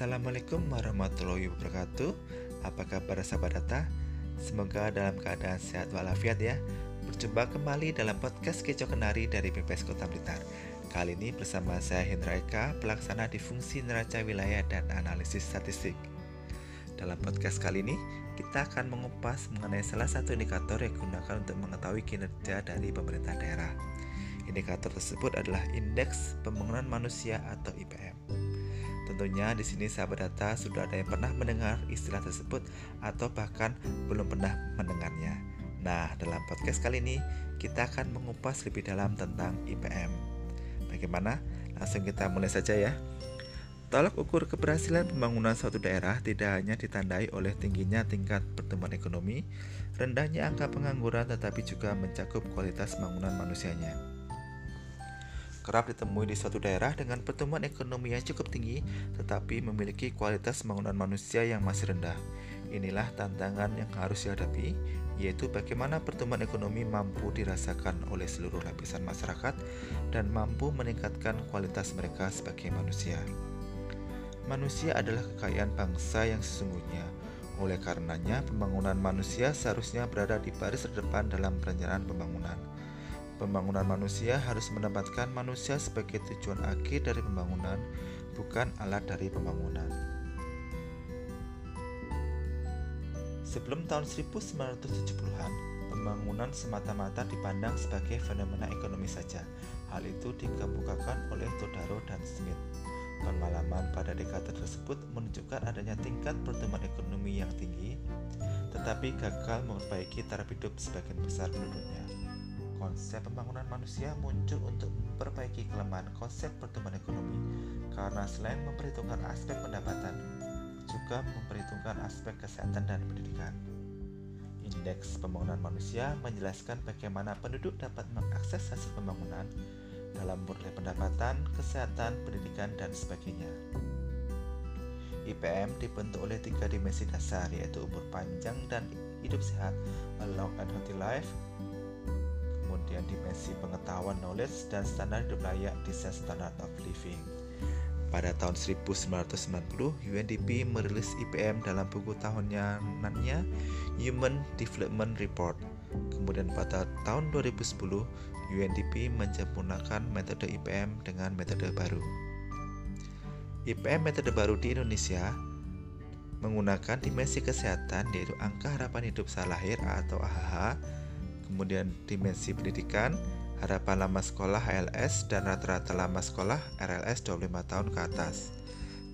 Assalamualaikum warahmatullahi wabarakatuh. Apa kabar sahabat data? Semoga dalam keadaan sehat walafiat ya. Berjumpa kembali dalam podcast Keco Kenari dari PPS Kota Blitar. Kali ini bersama saya Hendra Eka, pelaksana di fungsi neraca wilayah dan analisis statistik. Dalam podcast kali ini, kita akan mengupas mengenai salah satu indikator yang digunakan untuk mengetahui kinerja dari pemerintah daerah. Indikator tersebut adalah Indeks Pembangunan Manusia atau IPM Tentunya di sini sahabat data sudah ada yang pernah mendengar istilah tersebut atau bahkan belum pernah mendengarnya. Nah, dalam podcast kali ini kita akan mengupas lebih dalam tentang IPM. Bagaimana? Langsung kita mulai saja ya. Tolak ukur keberhasilan pembangunan suatu daerah tidak hanya ditandai oleh tingginya tingkat pertumbuhan ekonomi, rendahnya angka pengangguran tetapi juga mencakup kualitas bangunan manusianya kerap ditemui di suatu daerah dengan pertumbuhan ekonomi yang cukup tinggi tetapi memiliki kualitas bangunan manusia yang masih rendah. Inilah tantangan yang harus dihadapi, yaitu bagaimana pertumbuhan ekonomi mampu dirasakan oleh seluruh lapisan masyarakat dan mampu meningkatkan kualitas mereka sebagai manusia. Manusia adalah kekayaan bangsa yang sesungguhnya. Oleh karenanya, pembangunan manusia seharusnya berada di baris terdepan dalam perencanaan pembangunan. Pembangunan manusia harus menempatkan manusia sebagai tujuan akhir dari pembangunan, bukan alat dari pembangunan. Sebelum tahun 1970-an, pembangunan semata-mata dipandang sebagai fenomena ekonomi saja. Hal itu dikemukakan oleh Todaro dan Smith. Pengalaman pada dekade tersebut menunjukkan adanya tingkat pertumbuhan ekonomi yang tinggi, tetapi gagal memperbaiki taraf hidup sebagian besar penduduknya konsep pembangunan manusia muncul untuk memperbaiki kelemahan konsep pertumbuhan ekonomi karena selain memperhitungkan aspek pendapatan, juga memperhitungkan aspek kesehatan dan pendidikan. Indeks pembangunan manusia menjelaskan bagaimana penduduk dapat mengakses hasil pembangunan dalam murni pendapatan, kesehatan, pendidikan, dan sebagainya. IPM dibentuk oleh tiga dimensi dasar yaitu umur panjang dan hidup sehat, long and healthy life, kemudian dimensi pengetahuan knowledge dan standar hidup layak desain standard of living. Pada tahun 1990, UNDP merilis IPM dalam buku tahunannya Human Development Report. Kemudian pada tahun 2010, UNDP menyempurnakan metode IPM dengan metode baru. IPM metode baru di Indonesia menggunakan dimensi kesehatan yaitu angka harapan hidup saat lahir atau AHH kemudian dimensi pendidikan, harapan lama sekolah HLS, dan rata-rata lama sekolah RLS 25 tahun ke atas.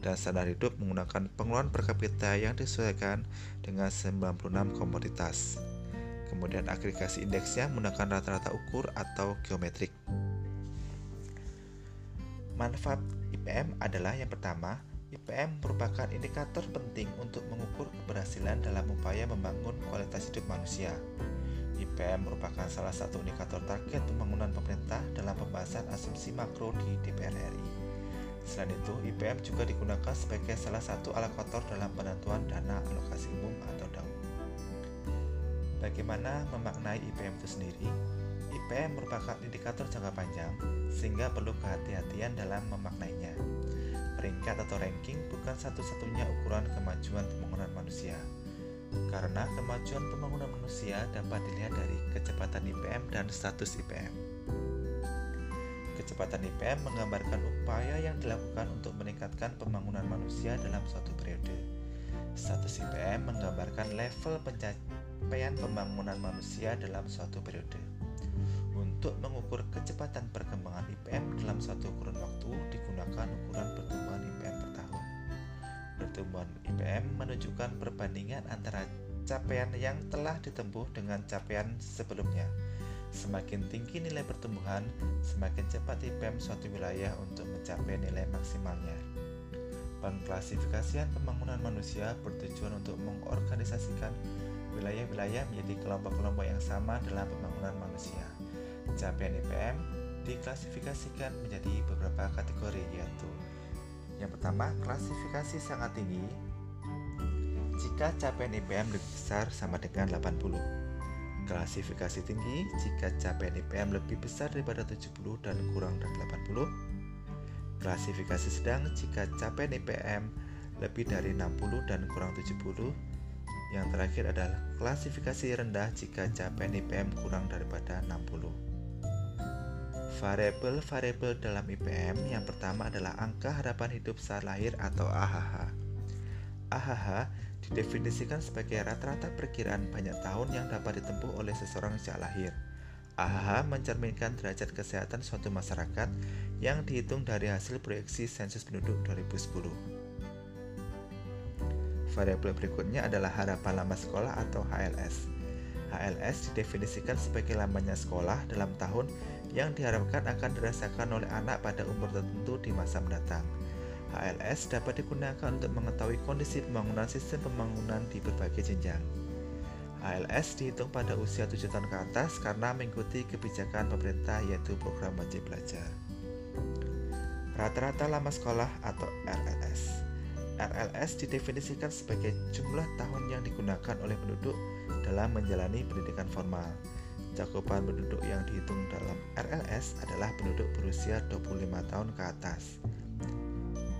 Dan standar hidup menggunakan pengeluaran per kapita yang disesuaikan dengan 96 komoditas. Kemudian agregasi indeksnya menggunakan rata-rata ukur atau geometrik. Manfaat IPM adalah yang pertama, IPM merupakan indikator penting untuk mengukur keberhasilan dalam upaya membangun kualitas hidup manusia. IPM merupakan salah satu indikator target pembangunan pemerintah dalam pembahasan asumsi makro di DPR RI. Selain itu, IPM juga digunakan sebagai salah satu alokator dalam penentuan dana alokasi umum atau DAU. Bagaimana memaknai IPM itu sendiri? IPM merupakan indikator jangka panjang, sehingga perlu kehati-hatian dalam memaknainya. Peringkat atau ranking bukan satu-satunya ukuran kemajuan pembangunan manusia, karena kemajuan pembangunan manusia dapat dilihat dari kecepatan IPM dan status IPM. Kecepatan IPM menggambarkan upaya yang dilakukan untuk meningkatkan pembangunan manusia dalam suatu periode. Status IPM menggambarkan level pencapaian pembangunan manusia dalam suatu periode. IPM menunjukkan perbandingan antara capaian yang telah ditempuh dengan capaian sebelumnya. Semakin tinggi nilai pertumbuhan, semakin cepat IPM suatu wilayah untuk mencapai nilai maksimalnya. Pengklasifikasian pembangunan manusia bertujuan untuk mengorganisasikan wilayah-wilayah menjadi kelompok-kelompok yang sama dalam pembangunan manusia. Capaian IPM diklasifikasikan menjadi beberapa kategori yaitu yang pertama, klasifikasi sangat tinggi jika capaian IPM lebih besar sama dengan 80. Klasifikasi tinggi jika capaian IPM lebih besar daripada 70 dan kurang dari 80. Klasifikasi sedang jika capaian IPM lebih dari 60 dan kurang 70. Yang terakhir adalah klasifikasi rendah jika capaian IPM kurang daripada 60. Variabel-variabel dalam IPM yang pertama adalah angka harapan hidup saat lahir atau AHH. AHH didefinisikan sebagai rata-rata perkiraan banyak tahun yang dapat ditempuh oleh seseorang sejak lahir. AHH mencerminkan derajat kesehatan suatu masyarakat yang dihitung dari hasil proyeksi sensus penduduk 2010. Variabel berikutnya adalah harapan lama sekolah atau HLS. HLS didefinisikan sebagai lamanya sekolah dalam tahun yang diharapkan akan dirasakan oleh anak pada umur tertentu di masa mendatang. HLS dapat digunakan untuk mengetahui kondisi pembangunan sistem pembangunan di berbagai jenjang. HLS dihitung pada usia 7 tahun ke atas karena mengikuti kebijakan pemerintah yaitu program wajib belajar. Rata-rata lama sekolah atau RLS. RLS didefinisikan sebagai jumlah tahun yang digunakan oleh penduduk dalam menjalani pendidikan formal. Cakupan penduduk yang dihitung dalam RLS adalah penduduk berusia 25 tahun ke atas.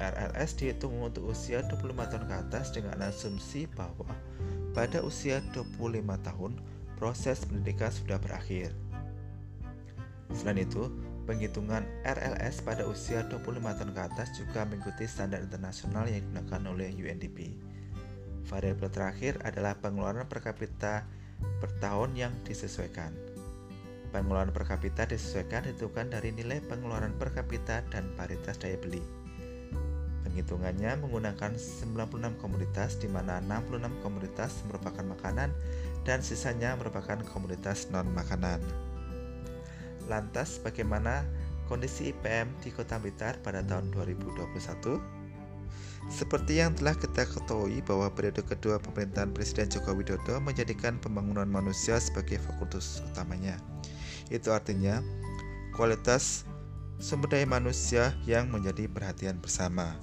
RLS dihitung untuk usia 25 tahun ke atas dengan asumsi bahwa pada usia 25 tahun proses pendidikan sudah berakhir. Selain itu, Penghitungan RLS pada usia 25 tahun ke atas juga mengikuti standar internasional yang digunakan oleh UNDP. Variabel terakhir adalah pengeluaran per kapita per tahun yang disesuaikan. Pengeluaran per kapita disesuaikan ditentukan dari nilai pengeluaran per kapita dan paritas daya beli. Penghitungannya menggunakan 96 komoditas di mana 66 komoditas merupakan makanan dan sisanya merupakan komoditas non-makanan. Lantas bagaimana kondisi IPM di Kota Blitar pada tahun 2021? Seperti yang telah kita ketahui bahwa periode kedua pemerintahan Presiden Joko Widodo menjadikan pembangunan manusia sebagai fokus utamanya. Itu artinya kualitas sumber daya manusia yang menjadi perhatian bersama.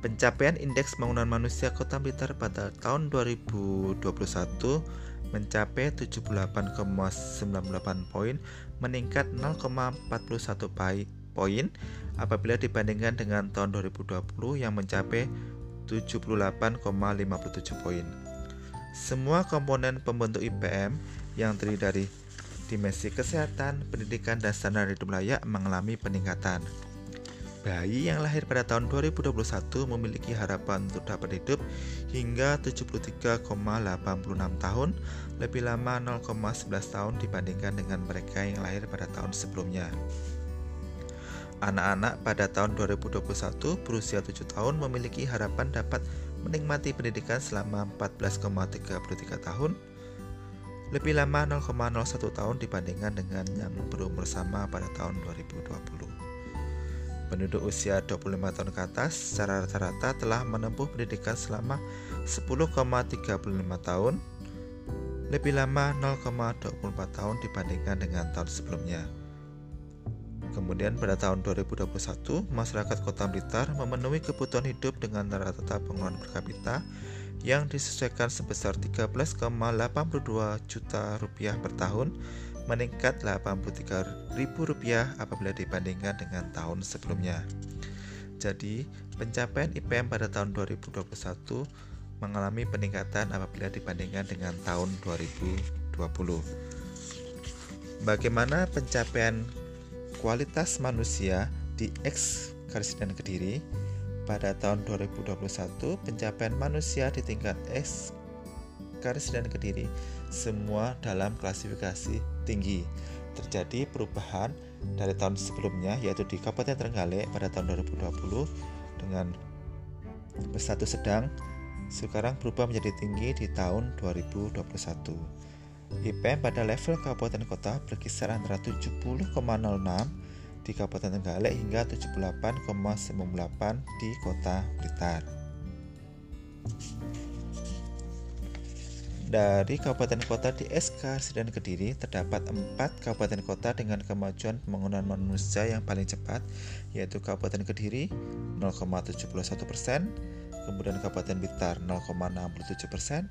Pencapaian indeks pembangunan manusia Kota Blitar pada tahun 2021 mencapai 78,98 poin, meningkat 0,41 poin apabila dibandingkan dengan tahun 2020 yang mencapai 78,57 poin. Semua komponen pembentuk IPM yang terdiri dari dimensi kesehatan, pendidikan, dan standar hidup layak mengalami peningkatan. Bayi yang lahir pada tahun 2021 memiliki harapan untuk dapat hidup hingga 73,86 tahun, lebih lama 0,11 tahun dibandingkan dengan mereka yang lahir pada tahun sebelumnya. Anak-anak pada tahun 2021 berusia 7 tahun memiliki harapan dapat menikmati pendidikan selama 14,33 tahun, lebih lama 0,01 tahun dibandingkan dengan yang berumur sama pada tahun 2020. Penduduk usia 25 tahun ke atas secara rata-rata telah menempuh pendidikan selama 10,35 tahun, lebih lama 0,24 tahun dibandingkan dengan tahun sebelumnya. Kemudian pada tahun 2021, masyarakat Kota Blitar memenuhi kebutuhan hidup dengan rata-rata pengeluaran per kapita yang disesuaikan sebesar 13,82 juta rupiah per tahun meningkat Rp83.000 apabila dibandingkan dengan tahun sebelumnya. Jadi, pencapaian IPM pada tahun 2021 mengalami peningkatan apabila dibandingkan dengan tahun 2020. Bagaimana pencapaian kualitas manusia di X Karsiden Kediri? Pada tahun 2021, pencapaian manusia di tingkat X Karsiden Kediri semua dalam klasifikasi tinggi. Terjadi perubahan dari tahun sebelumnya yaitu di Kabupaten Trenggalek pada tahun 2020 dengan berstatus sedang sekarang berubah menjadi tinggi di tahun 2021. IPM pada level kabupaten kota berkisar antara 70,06 di Kabupaten Trenggalek hingga 78,98 di Kota Blitar. Dari kabupaten kota di SK Sidan Kediri terdapat empat kabupaten kota dengan kemajuan pembangunan manusia yang paling cepat yaitu Kabupaten Kediri 0,71 persen, kemudian Kabupaten Blitar 0,67 persen,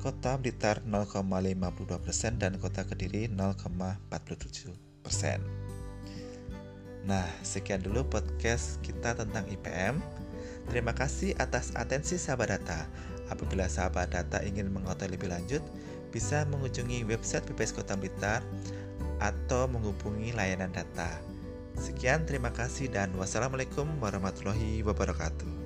Kota Blitar 0,52 persen dan Kota Kediri 0,47 persen. Nah, sekian dulu podcast kita tentang IPM. Terima kasih atas atensi sahabat data. Apabila sahabat data ingin mengetahui lebih lanjut, bisa mengunjungi website PPS Kota Blitar atau menghubungi layanan data. Sekian, terima kasih, dan wassalamualaikum warahmatullahi wabarakatuh.